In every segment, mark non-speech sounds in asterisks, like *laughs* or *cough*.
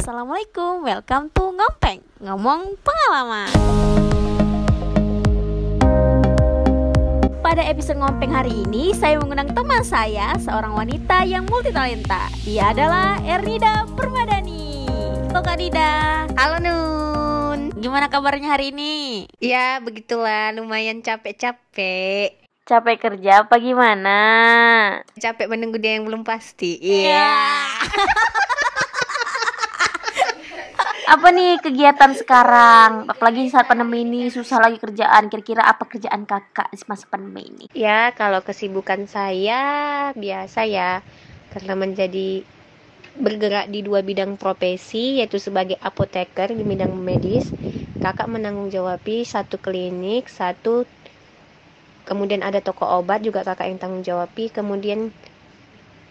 Assalamualaikum, welcome to Ngompeng Ngomong pengalaman. Pada episode Ngompeng hari ini Saya mengundang teman saya Seorang wanita yang multitalenta. Dia adalah Ernida Permadani. Halo Kak Dida. Halo Nun. Gimana kabarnya hari ini? Ya begitulah. Lumayan capek-capek. Capek kerja apa gimana? Capek menunggu dia yang belum pasti. Iya *laughs* apa nih kegiatan sekarang? Apalagi saat pandemi ini susah lagi kerjaan. Kira-kira apa kerjaan kakak di masa pandemi ini? Ya kalau kesibukan saya biasa ya Karena menjadi bergerak di dua bidang profesi yaitu sebagai apoteker di bidang medis kakak menanggung jawabi satu klinik satu kemudian ada toko obat juga kakak yang tanggung jawabi kemudian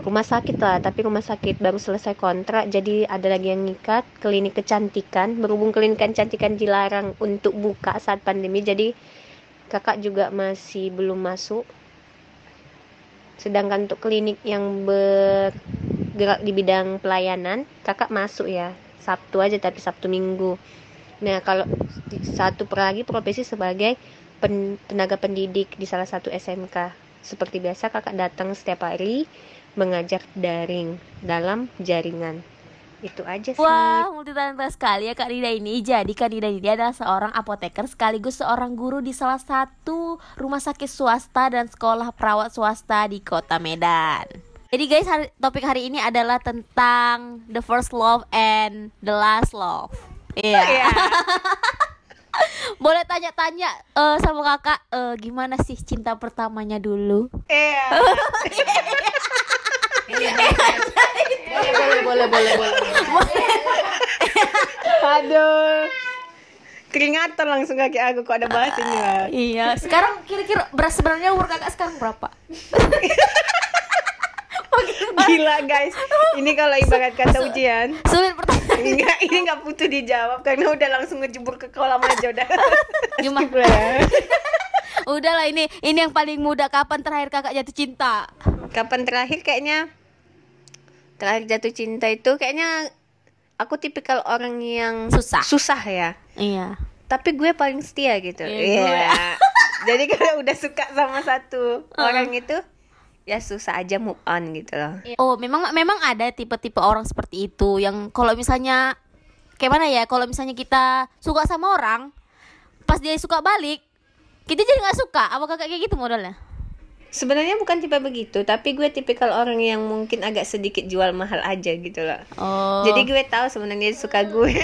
rumah sakit lah tapi rumah sakit baru selesai kontrak jadi ada lagi yang ngikat klinik kecantikan berhubung klinik kecantikan dilarang untuk buka saat pandemi jadi kakak juga masih belum masuk. Sedangkan untuk klinik yang bergerak di bidang pelayanan kakak masuk ya Sabtu aja tapi Sabtu Minggu. Nah kalau satu lagi profesi sebagai pen, tenaga pendidik di salah satu SMK seperti biasa kakak datang setiap hari mengajar daring dalam jaringan. Itu aja sih. Wah, multi talenta sekali ya Kak Dida ini. Jadi Kak Dida ini adalah seorang apoteker sekaligus seorang guru di salah satu rumah sakit swasta dan sekolah perawat swasta di Kota Medan. Jadi guys, hari, topik hari ini adalah tentang the first love and the last love. Iya. Yeah. *laughs* Boleh tanya-tanya uh, sama kakak uh, gimana sih cinta pertamanya dulu? Iya. boleh *laughs* boleh boleh boleh boleh. Aduh. Keringatan langsung kaki aku kok ada bahasanya. iya. Sekarang kira-kira beras sebenarnya umur kakak sekarang berapa? *laughs* Gila guys, ini kalau ibarat kata ujian Sulit pertanyaan Enggak, ini nggak butuh dijawab Karena udah langsung ngejebur ke kolam aja udah *laughs* Gimana? udah lah ini Ini yang paling muda Kapan terakhir kakak jatuh cinta? Kapan terakhir kayaknya Terakhir jatuh cinta itu kayaknya Aku tipikal orang yang Susah Susah ya Iya Tapi gue paling setia gitu Iya, yeah. *laughs* Jadi kalau udah suka sama satu uh. orang itu ya susah aja move on gitu loh. Oh, memang memang ada tipe-tipe orang seperti itu yang kalau misalnya kayak mana ya? Kalau misalnya kita suka sama orang, pas dia suka balik, kita jadi nggak suka. Apa kakak kayak gitu modelnya? Sebenarnya bukan tipe begitu, tapi gue tipikal orang yang mungkin agak sedikit jual mahal aja gitu loh. Oh. Jadi gue tahu sebenarnya suka gue. *laughs*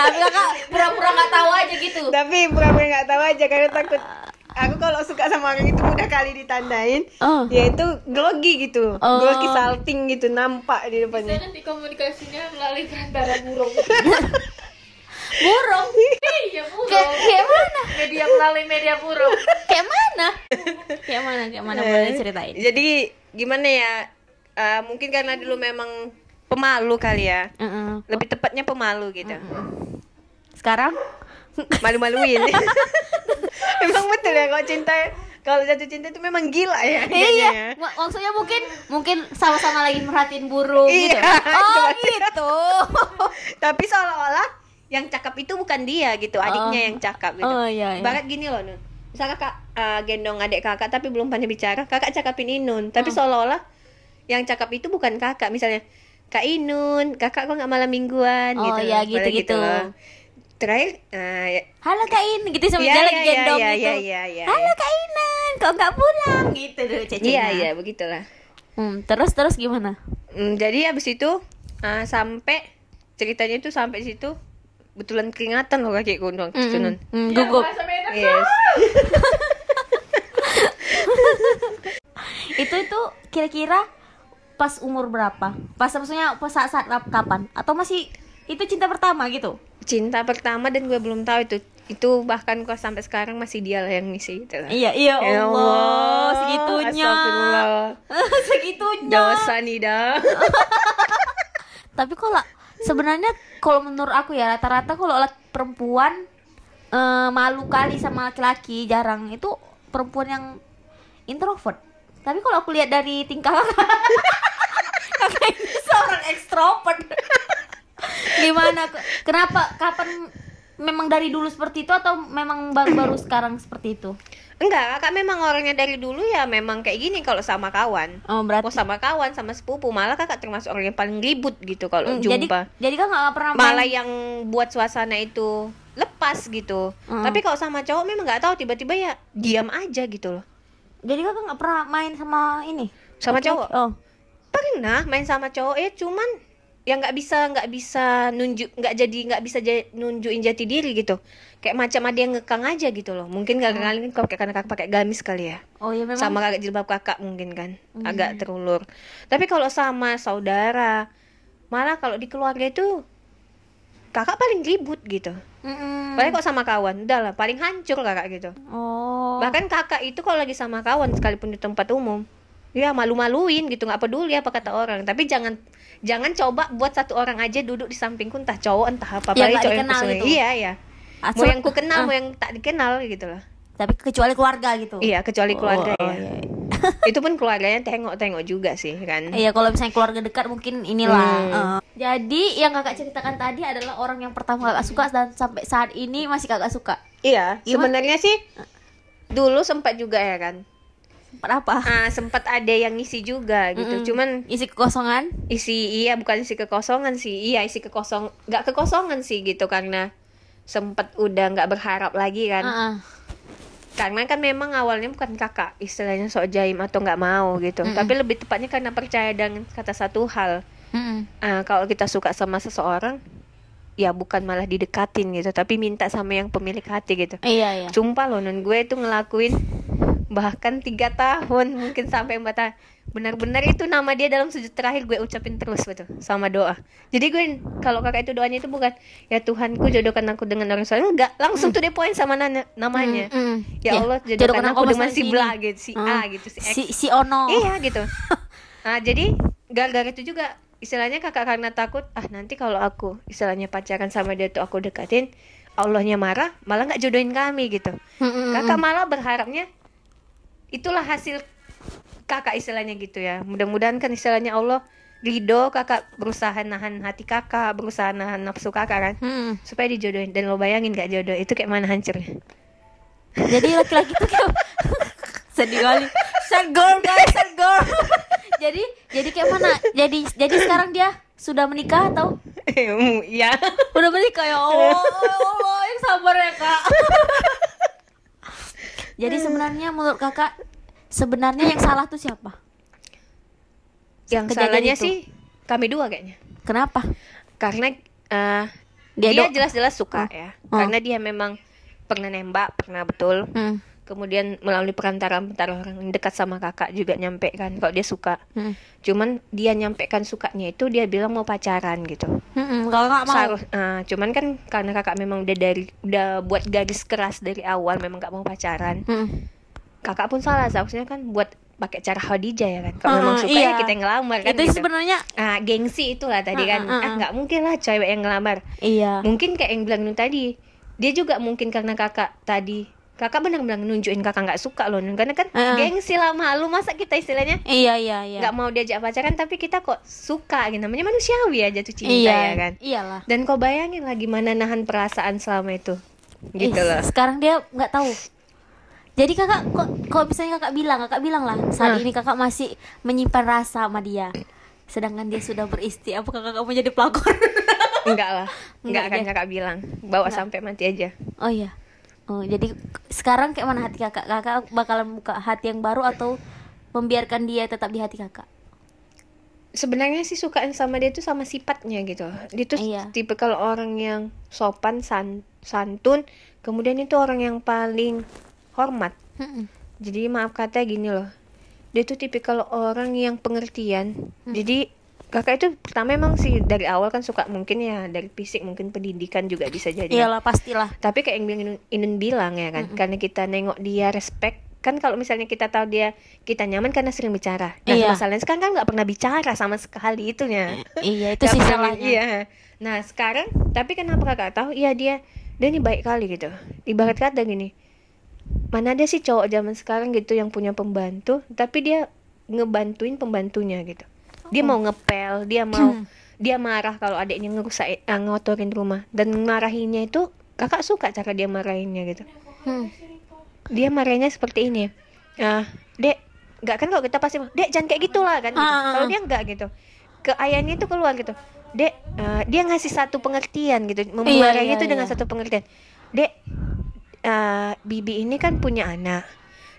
tapi kakak pura-pura nggak tahu aja gitu. Tapi pura-pura nggak tahu aja karena takut aku kalau suka sama orang itu mudah kali ditandain oh. ya itu grogi gitu oh. grogi salting gitu nampak di depannya Bisa nanti komunikasinya melalui perantara burung *laughs* burung iya kayak, kayak mana? Media melalui media burung kayak mana? Kayak mana kayak mana boleh ceritain jadi gimana ya? Uh, mungkin karena dulu memang pemalu kali ya. Uh -uh. lebih tepatnya pemalu gitu. Uh -uh. sekarang? Malu-maluin. *laughs* Emang betul ya kalau cinta kalau jatuh cinta itu memang gila ya iya ya. maksudnya mungkin mungkin sama-sama lagi merhatiin burung gitu. Iya, oh *laughs* gitu. Tapi seolah-olah yang cakap itu bukan dia gitu adiknya oh. yang cakap gitu. Oh, iya, iya. barat gini loh nun. Misalnya kakak uh, gendong adik kakak tapi belum pandai bicara kakak cakapin Inun. Tapi hmm. seolah-olah yang cakap itu bukan kakak. Misalnya kak Inun kakak kok nggak malam mingguan? Oh, gitu ya gitu gitu, gitu terakhir uh, ya. halo kak In gitu sama ya, dia ya, lagi gendong ya, gitu ya, ya, ya, halo kak Inan kok nggak pulang? Gitu dulu cecenya. Iya iya begitulah. Hmm, terus terus gimana? Hmm, jadi abis itu uh, sampai ceritanya itu sampai situ betulan keringatan loh kaki gondong mm -hmm. mm, gugup. yes. *laughs* Itu itu kira-kira pas umur berapa? Pas maksudnya pas saat saat kapan? Atau masih itu cinta pertama gitu? Cinta pertama dan gue belum tahu itu. Itu bahkan kok sampai sekarang masih dia lah yang ngisi gitu lah. Iya, iya Allah, ya Allah. Segitunya. *laughs* segitunya. Dosa Nida. *laughs* Tapi kalau sebenarnya kalau menurut aku ya rata-rata kalau perempuan uh, malu kali sama laki-laki jarang. Itu perempuan yang introvert. Tapi kalau aku lihat dari tingkah *laughs* kakak ini seorang orang ekstrovert gimana? Ke- kenapa? Kapan memang dari dulu seperti itu atau memang baru-baru sekarang seperti itu Enggak, kakak memang orangnya dari dulu ya memang kayak gini kalau sama kawan. oh berarti Mau sama kawan, sama sepupu, malah kakak termasuk orang yang paling ribut gitu kalau Hmm, jadi jumpa. jadi kan nggak pernah main- Malah yang buat suasana itu lepas gitu. Hmm. Tapi kalau sama cowok memang nggak tahu tiba-tiba ya diam aja gitu loh. jadi kakak nggak pernah main sama ini Sama Laki-laki? cowok. oh Pernah main sama cowok ya cuman yang nggak bisa nggak bisa nunjuk nggak jadi nggak bisa nunjukin jati diri gitu kayak macam ada yang ngekang aja gitu loh. Mungkin gak kali kan kayak kakak pakai gamis kali ya. Oh ya memang. Sama kakak jilbab kakak mungkin kan. Agak terulur. Tapi kalau sama saudara malah kalau di keluarga itu kakak paling ribut gitu. Mm-mm. paling kok sama kawan udah lah paling hancur kakak gitu. Oh. Bahkan kakak itu kalau lagi sama kawan sekalipun di tempat umum ya malu-maluin gitu nggak peduli apa kata orang. Tapi jangan jangan coba buat satu orang aja duduk di sampingku entah cowok entah apa Ya, apalagi cowok yang gitu. iya iya mau yang ku kenal Ah, mau yang tak dikenal gitu loh tapi kecuali keluarga gitu iya kecuali keluarga Oh, ya iya. *laughs* *laughs* itu pun keluarganya tengok-tengok juga sih kan Iya kalau misalnya keluarga dekat mungkin inilah. Hmm. Eh, jadi yang kakak ceritakan tadi adalah orang yang pertama kakak suka dan sampai saat ini masih kakak suka. iya sebenarnya sih dulu sempat juga ya kan Sempat apa? ah sempat ada yang ngisi juga gitu Mm-mm. cuman Isi kekosongan. isi iya bukan isi kekosongan sih iya isi kekosong nggak kekosongan sih gitu karena sempet udah nggak berharap lagi kan Heeh. karena kan memang awalnya bukan kakak istilahnya sok jaim atau nggak mau gitu Mm-mm. tapi lebih tepatnya karena percaya dengan kata satu hal Mm-mm. Ah, kalau kita suka sama seseorang ya bukan malah didekatin gitu tapi minta sama yang pemilik hati gitu Iya iya. sumpah loh non gue itu ngelakuin bahkan tiga tahun mungkin sampai empat tahun. Benar-benar itu nama dia dalam sujud terakhir gue ucapin terus betul sama doa. Jadi gue kalau kakak itu doanya itu bukan ya Tuhanku jodohkan aku dengan orang soleh. Enggak langsung tuh dia poin sama nana, namanya. Mm, mm. ya Allah jodohkan aku dengan si bla gitu si A gitu si X. Si si Ono. iya gitu. *laughs* Nah jadi gara-gara itu juga istilahnya kakak karena takut ah nanti kalau aku istilahnya pacaran sama dia tuh aku dekatin Allahnya marah malah nggak jodohin kami gitu. Mm-mm. kakak malah berharapnya itulah hasil kakak istilahnya gitu ya mudah-mudahan kan istilahnya Allah ridho kakak berusaha nahan hati kakak berusaha nahan nafsu kakak kan Mm. supaya dijodohin dan lo bayangin gak jodoh itu kayak mana hancurnya Jadi laki-laki itu kayak *laughs* sedih kali. Sad girl guys, sad girl. *laughs* jadi jadi kayak mana? Jadi jadi sekarang dia sudah menikah atau *laughs* iya udah menikah ya Allah, ya Allah yang sabar ya kak. Jadi sebenarnya menurut kakak sebenarnya yang salah tuh siapa? yang Kejadian salahnya itu. sih kami dua kayaknya Kenapa? karena eh, Dia jelas-jelas suka ya Oh. karena dia memang pernah nembak pernah betul Hmm. Kemudian melalui perantaraan antara orang dekat sama kakak juga nyampe kan kalau dia suka Hmm. cuman dia nyampaikan sukanya itu dia bilang mau pacaran gitu Hmm, kalau nggak mau. Seharus- eh, cuman kan karena kakak memang udah dari udah buat garis keras dari awal memang gak mau pacaran Hmm. kakak pun salah seharusnya kan buat pakai cara Khadijah ya kan kalau Hmm, memang suka iya. ya kita yang ngelamar kan itu gitu. sebenarnya ah gengsi itulah tadi kan Ah, ah, ah, ah nggak mungkin lah cewek yang ngelamar iya. mungkin kayak yang bilang tadi dia juga mungkin karena kakak tadi kakak benar-benar nunjukin kakak nggak suka loh karena kan ah. gengsi lah malu masa kita istilahnya Iya iya iya. nggak mau diajak pacaran tapi kita kok suka gitu namanya manusiawi aja tuh cinta iya ya kan Iyalah. dan kau bayangin lah gimana nahan perasaan selama itu gitu Ih, loh Sekarang dia nggak tahu. Jadi kakak kok kok misalnya kakak bilang, kakak bilang lah saat Hah. ini kakak masih menyimpan rasa sama dia. Sedangkan dia sudah beristri, apakah kakak mau jadi pelakor? enggak lah Enggak enggak akan ya? kakak bilang bawa Enggak. sampai mati aja oh iya. Oh, jadi sekarang kayak mana hati kakak? Kakak bakalan buka hati yang baru atau membiarkan dia tetap di hati kakak? sebenarnya sih sukaan sama dia tuh sama sifatnya gitu dia tuh Iya. tipe kalau orang yang sopan san- santun kemudian itu orang yang paling hormat Mm-mm. jadi maaf kata gini loh dia tuh tipikal orang yang pengertian Hmm. jadi kakak itu pertama emang sih dari awal kan suka mungkin ya dari fisik mungkin pendidikan juga bisa jadi ya. Iyalah pastilah. tapi kayak yang bilang Inun, bilang ya kan karena kita nengok dia respect kan kalau misalnya kita tahu dia kita nyaman karena sering bicara nah Iya. masalahnya sekarang kan nggak pernah bicara sama sekali itunya Iya itu sih salahnya. iya nah sekarang tapi kenapa kakak tahu iya dia dia ini baik kali gitu ibarat kata gini mana ada sih cowok zaman sekarang gitu yang punya pembantu tapi dia ngebantuin pembantunya gitu dia mau ngepel dia mau dia marah kalau adiknya ngerusak eh, ngotorin rumah dan marahinnya itu kakak suka cara dia marahinnya gitu Hmm. dia marahnya seperti ini ah dek nggak kan kalau kita pasti dek jangan kayak gitulah kan gitu. Ah, ah, kalau ah. dia nggak gitu ke ayahnya itu keluar gitu dek eh, dia ngasih satu pengertian gitu memarahi iya, itu dengan iya. satu pengertian dek eh, bibi ini kan punya anak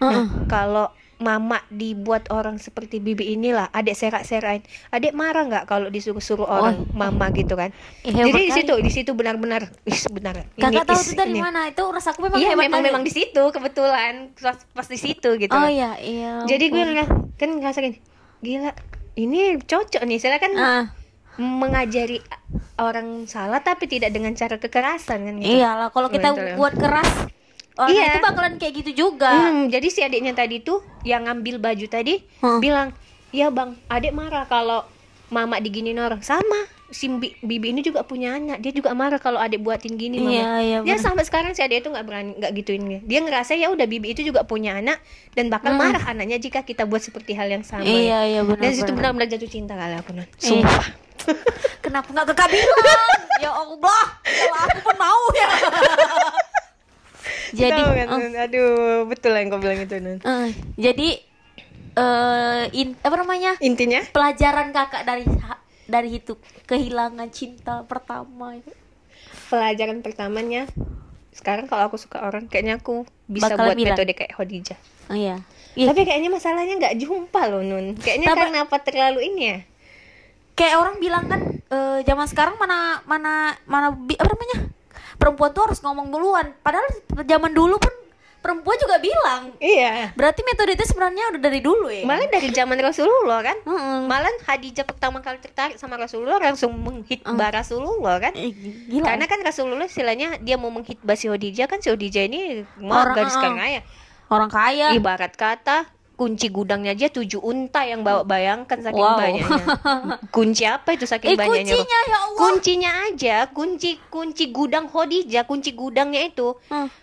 Heeh. nah kalau mama dibuat orang seperti bibi inilah adek serak-serain adek marah nggak kalau disuruh-suruh orang mama gitu kan Eh, hebat jadi di situ di situ benar-benar benar ini Kakak tahu itu dari ini. mana? Itu rasaku memang Iya hebat memang kali. memang di situ kebetulan pas, pas di situ gitu. Oh iya, iya. Jadi gue ngeliat kan ngerasa gini, gila ini cocok nih. Saya kan Ah, mengajari orang salah tapi tidak dengan cara kekerasan kan gitu. iyalah kalau kita Betul. buat keras orang Iya. itu bakalan kayak gitu juga. Hmm, jadi si adiknya tadi tuh yang ngambil baju tadi Hmm. bilang, "Ya bang, adik marah kalau mama diginin orang sama." Si bi- bibi ini juga punya anak, dia juga marah kalau adik buatin gini mama. Iya, iya, dia sampai sekarang si adik itu nggak berani nggak gituin dia. Dia ngerasa ya udah bibi itu juga punya anak dan bakal Hmm. marah anaknya jika kita buat seperti hal yang sama. Iya, ya. iya benar. Dan situ benar. benar-benar jatuh cinta kali aku non. Iya. Sumpah. Kenapa nggak kakak bilang? ya Allah, kalau aku pun mau ya. *laughs* jadi, Tahu kan, Nun? aduh betul yang kau bilang itu non. eh, jadi eh in, apa namanya? Intinya Pelajaran kakak dari dari itu kehilangan cinta pertama itu. pelajaran pertamanya sekarang kalau aku suka orang kayaknya aku bisa Bakal buat bilang. metode kayak Khadijah. Oh iya. Iya, Tapi kayaknya masalahnya nggak jumpa loh Nun. Kayaknya Tapi- karena apa terlalu ini ya? kayak orang bilang kan eh, zaman sekarang mana mana mana apa namanya perempuan tuh harus ngomong duluan padahal zaman dulu pun perempuan juga bilang Iya. berarti metode itu sebenarnya udah dari dulu ya Malah dari zaman Rasulullah kan. Heeh. Malah Khadijah pertama kali tertarik sama Rasulullah langsung menghitbah Rasulullah kan. Eh, gila Karena kan Rasulullah istilahnya dia mau menghitbah si Khadijah kan si Khadijah ini mau Orang- garis uh-uh. kan kaya. orang kaya Ibarat kata kunci gudangnya aja tujuh unta yang bawa bayangkan saking Wow. banyaknya. *laughs* Kunci apa itu saking eh banyaknya? Kuncinya ya Allah kuncinya aja kunci kunci gudang Khadijah kunci gudangnya itu Hmm.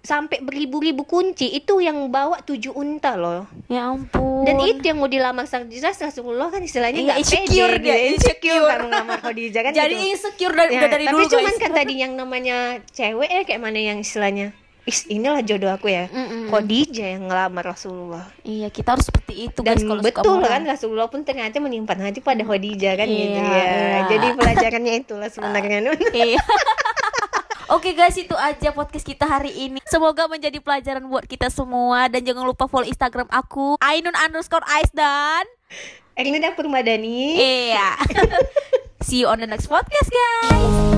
sampai beribu-ribu kunci itu yang bawa tujuh unta loh ya ampun dan itu yang mau dilamar sang jelas Rasulullah kan istilahnya Iya, nggak insecure pede dia, insecure kan ngelamar Khadijah kan jadi gitu. insecure dari, Ya, udah dari tapi dulu cuman guys kan tadi yang namanya cewek ya kayak mana yang istilahnya Is, inilah jodoh aku ya. Mm-mm. Khadijah yang ngelamar Rasulullah? Iya kita harus seperti itu dan guys betul kan Rasulullah pun ternyata menyimpan hati pada Khadijah kan gitu Iya, ya. iya. jadi pelajarannya itulah sebenarnya Nun. Iya. *laughs* Oke guys itu aja podcast kita hari ini. Semoga menjadi pelajaran buat kita semua. Dan jangan lupa follow Instagram aku Ainun underscore Ais dan Erlina Permadani. Iya. *laughs* See you on the next podcast guys